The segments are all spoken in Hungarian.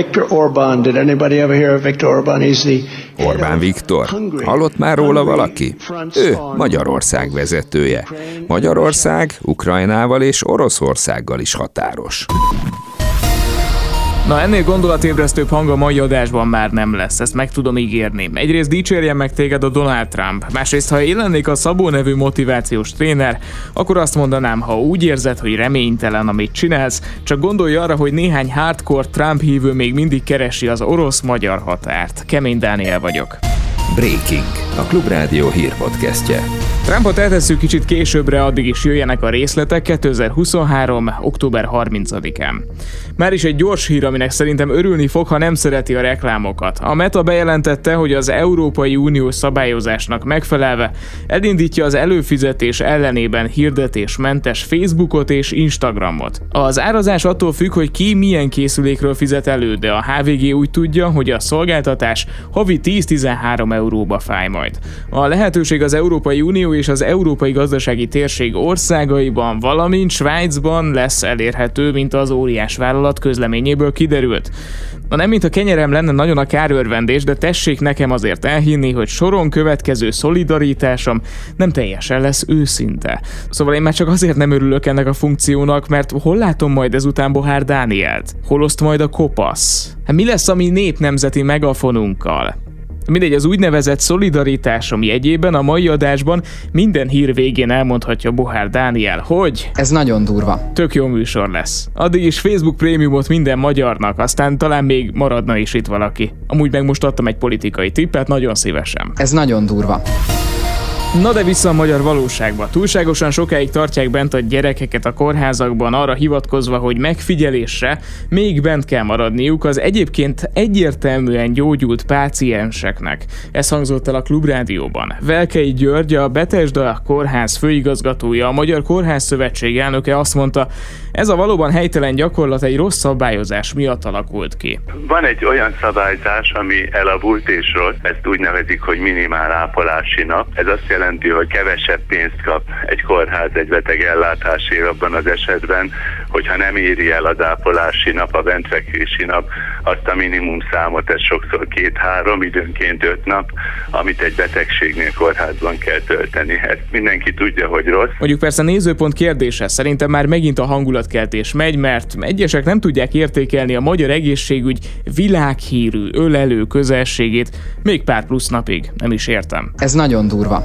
Viktor Orbán, did anybody ever hear of Viktor Orbán? He's the Orbán Viktor. Hallott már róla valaki? Ő Magyarország vezetője. Magyarország Ukrajnával és Oroszországgal is határos. Na ennél gondolatébresztőbb hang a mai adásban már nem lesz, ezt meg tudom ígérni. Egyrészt dicsérjen meg téged a Donald Trump, másrészt ha én lennék a Szabó nevű motivációs tréner, akkor azt mondanám, ha úgy érzed, hogy reménytelen, amit csinálsz, csak gondolj arra, hogy néhány hardcore Trump hívő még mindig keresi az orosz-magyar határt. Kemény Dániel vagyok. Breaking, a Klubrádió hírpodcastje. Trumpot eltesszük kicsit későbbre, addig is jöjjenek a részletek 2023. október 30-án. Már is egy gyors hír, aminek szerintem örülni fog, ha nem szereti a reklámokat. A Meta bejelentette, hogy az Európai Unió szabályozásnak megfelelve elindítja az előfizetés ellenében hirdetésmentes Facebookot és Instagramot. Az árazás attól függ, hogy ki milyen készülékről fizet elő, de a HVG úgy tudja, hogy a szolgáltatás havi 10-13 euróba fáj majd. A lehetőség az Európai Unió és az Európai Gazdasági Térség országaiban, valamint Svájcban lesz elérhető, mint az óriás vállalat közleményéből kiderült. Na nem, mint a kenyerem lenne nagyon a kárörvendés, de tessék nekem azért elhinni, hogy soron következő szolidaritásom nem teljesen lesz őszinte. Szóval én már csak azért nem örülök ennek a funkciónak, mert hol látom majd ezután Bohár Dánielt? Hol oszt majd a kopasz? Hát mi lesz a mi népnemzeti megafonunkkal? Mindegy, az úgynevezett szolidaritásom jegyében a mai adásban minden hír végén elmondhatja Bohár Dániel, hogy Ez nagyon durva. tök jó műsor lesz. Addig is Facebook prémiumot minden magyarnak, aztán talán még maradna is itt valaki. Amúgy meg most adtam egy politikai tippet, nagyon szívesen. Ez nagyon durva. Na de vissza a magyar valóságba. Túlságosan sokáig tartják bent a gyerekeket a kórházakban arra hivatkozva, hogy megfigyelésre még bent kell maradniuk az egyébként egyértelműen gyógyult pácienseknek. Ez hangzott el a Klubrádióban. Velkei György, a Betesda kórház főigazgatója, a Magyar Kórház Szövetség elnöke azt mondta, ez a valóban helytelen gyakorlat egy rossz szabályozás miatt alakult ki. Van egy olyan szabályzás, ami elavult és rossz, ezt úgy nevezik, hogy minimál ápolási nap. Ez azt jelenti, hogy kevesebb pénzt kap egy kórház egy beteg ellátásért abban az esetben, hogyha nem éri el az ápolási nap, a bentfekvési nap, azt a minimum számot, ez sokszor két-három, időnként öt nap, amit egy betegségnél kórházban kell tölteni. Ezt mindenki tudja, hogy rossz. Mondjuk persze nézőpont kérdése, szerintem már megint a hangulatkeltés megy, mert egyesek nem tudják értékelni a magyar egészségügy világhírű ölelő közelségét még pár plusz napig. Nem is értem. Ez nagyon durva.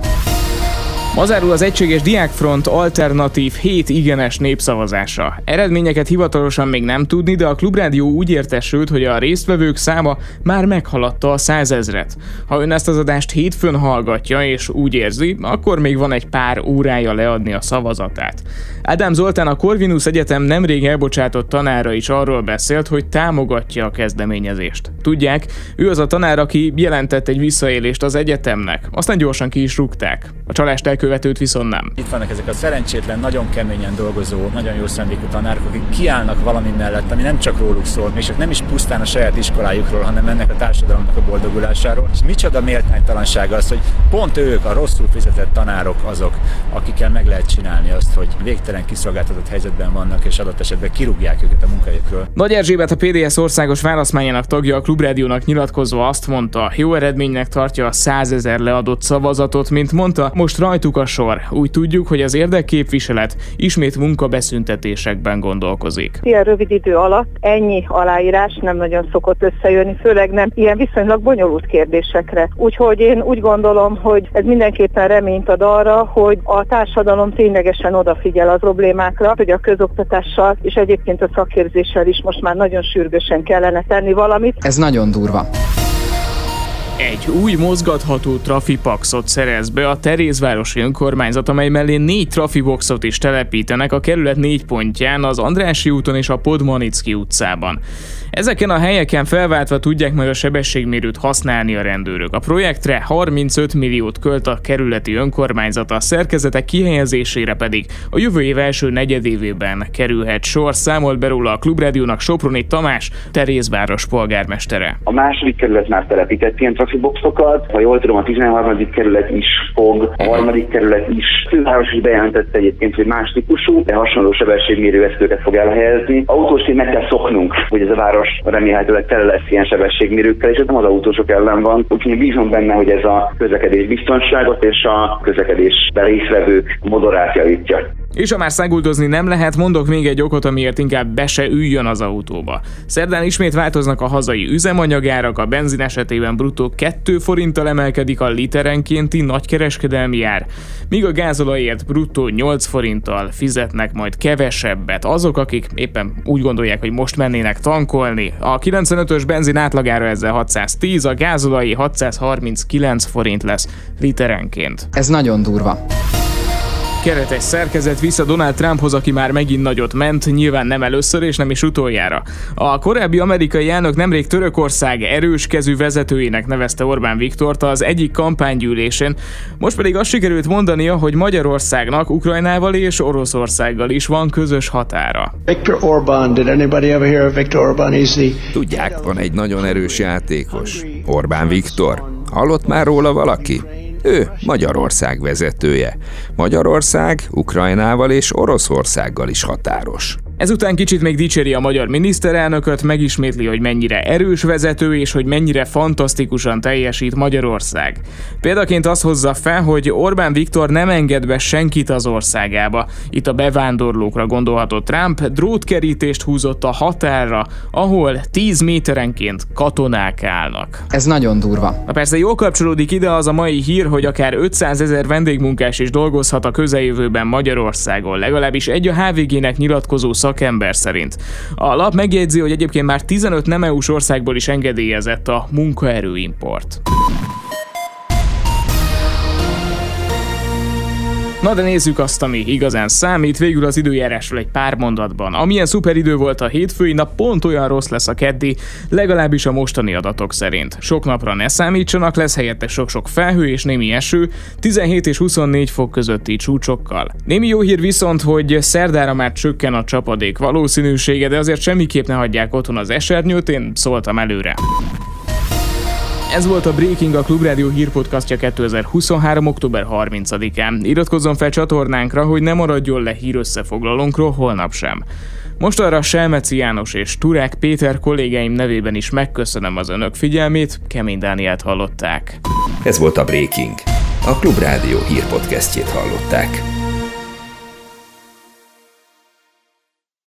Ma zárul az Egységes Diákfront alternatív 7 igenes népszavazása. Eredményeket hivatalosan még nem tudni, de a Klubrádió úgy értesült, hogy a résztvevők száma már meghaladta a százezret. Ha ön ezt az adást hétfőn hallgatja és úgy érzi, akkor még van egy pár órája leadni a szavazatát. Ádám Zoltán a Corvinus Egyetem nemrég elbocsátott tanára is arról beszélt, hogy támogatja a kezdeményezést. Tudják, ő az a tanár, aki jelentett egy visszaélést az egyetemnek, aztán gyorsan ki is rúgták. A csalást elkövetőt viszont nem. Itt vannak ezek a szerencsétlen, nagyon keményen dolgozó, nagyon jó szándékú tanárok, akik kiállnak valami mellett, ami nem csak róluk szól, és nem is pusztán a saját iskolájukról, hanem ennek a társadalomnak a boldogulásáról. És micsoda méltánytalanság az, hogy pont ők, a rosszul fizetett tanárok azok, akikkel meg lehet csinálni azt, hogy végtelen kiszolgáltatott helyzetben vannak, és adott esetben kirúgják őket a munkahelyükről. Nagy Erzsébet a PDS országos választmányának tagja a Klubrádiónak nyilatkozva azt mondta, jó eredménynek tartja a 100 ezer leadott szavazatot, mint mondta, most rajtuk a sor. Úgy tudjuk, hogy az érdekképviselet ismét munkabeszüntetésekben gondolkozik. Ilyen rövid idő alatt ennyi aláírás nem nagyon szokott összejönni, főleg nem ilyen viszonylag bonyolult kérdésekre. Úgyhogy én úgy gondolom, hogy ez mindenképpen reményt ad arra, hogy a társadalom ténylegesen odafigyel az problémákra, hogy a közoktatással és egyébként a szakképzéssel is most már nagyon sürgősen kellene tenni valamit. Ez nagyon durva. Egy új mozgatható trafipaxot szerez be a Terézvárosi önkormányzat, amely mellé négy trafiboxot is telepítenek a kerület négy pontján, az Andrási úton és a Podmanicki utcában. Ezeken a helyeken felváltva tudják majd a sebességmérőt használni a rendőrök. A projektre 35 milliót költ a kerületi önkormányzata, a szerkezetek kihelyezésére pedig a jövő év első negyedévében kerülhet sor, számolt be róla a Klubrádiónak Soproni Tamás, Terézváros polgármestere. A második kerület már telepített ilyen profi boxokat. Ha jól tudom, a 13. kerület is fog, a harmadik kerület is. A főváros is bejelentette egyébként, hogy más típusú, de hasonló sebességmérő eszközöket fog elhelyezni. Autósként meg kell szoknunk, hogy ez a város remélhetőleg tele lesz ilyen sebességmérőkkel, és ez nem az autósok ellen van. Úgyhogy bízom benne, hogy ez a közlekedés biztonságot és a közlekedésben részvevők modorát javítja. És ha már száguldozni nem lehet, mondok még egy okot, amiért inkább be se üljön az autóba. Szerdán ismét változnak a hazai üzemanyagárak, a benzin esetében bruttó 2 forinttal emelkedik a literenkénti nagykereskedelmi ár, míg a gázolajért bruttó 8 forinttal fizetnek majd kevesebbet azok, akik éppen úgy gondolják, hogy most mennének tankolni. A 95-ös benzin átlagára ezzel 610, a gázolai 639 forint lesz literenként. Ez nagyon durva. Keretes szerkezet vissza Donald Trumphoz, aki már megint nagyot ment, nyilván nem először és nem is utoljára. A korábbi amerikai elnök nemrég Törökország erős kezű vezetőjének nevezte Orbán Viktort az egyik kampánygyűlésén, most pedig azt sikerült mondania, hogy Magyarországnak Ukrajnával és Oroszországgal is van közös határa. Viktor Orbán, did anybody ever hear of Viktor Orbán? He's the... Tudják, van egy nagyon erős játékos. Orbán Viktor. Hallott már róla valaki? Ő Magyarország vezetője. Magyarország Ukrajnával és Oroszországgal is határos. Ezután kicsit még dicséri a magyar miniszterelnököt, megismétli, hogy mennyire erős vezető és hogy mennyire fantasztikusan teljesít Magyarország. Példaként azt hozza fel, hogy Orbán Viktor nem enged be senkit az országába. Itt a bevándorlókra gondolhatott Trump drótkerítést húzott a határra, ahol 10 méterenként katonák állnak. Ez nagyon durva. Na persze jól kapcsolódik ide az a mai hír, hogy akár 500 ezer vendégmunkás is dolgozhat a közeljövőben Magyarországon. Legalábbis egy a HVG-nek nyilatkozó szakember szerint. A lap megjegyzi, hogy egyébként már 15 nem EU-s országból is engedélyezett a munkaerőimport. Na de nézzük azt, ami igazán számít, végül az időjárásról egy pár mondatban. Amilyen szuper idő volt a hétfői nap, pont olyan rossz lesz a keddi, legalábbis a mostani adatok szerint. Sok napra ne számítsanak, lesz helyette sok-sok felhő és némi eső, 17 és 24 fok közötti csúcsokkal. Némi jó hír viszont, hogy szerdára már csökken a csapadék valószínűsége, de azért semmiképp ne hagyják otthon az esernyőt, én szóltam előre. Ez volt a Breaking, a Klubrádió hírpodcastja 2023. október 30-án. Iratkozzon fel csatornánkra, hogy ne maradjon le hírösszefoglalónkról holnap sem. Most arra Selmeci János és Turák Péter kollégáim nevében is megköszönöm az önök figyelmét, Kemény Dániát hallották. Ez volt a Breaking. A Klubrádió hírpodcastjét hallották.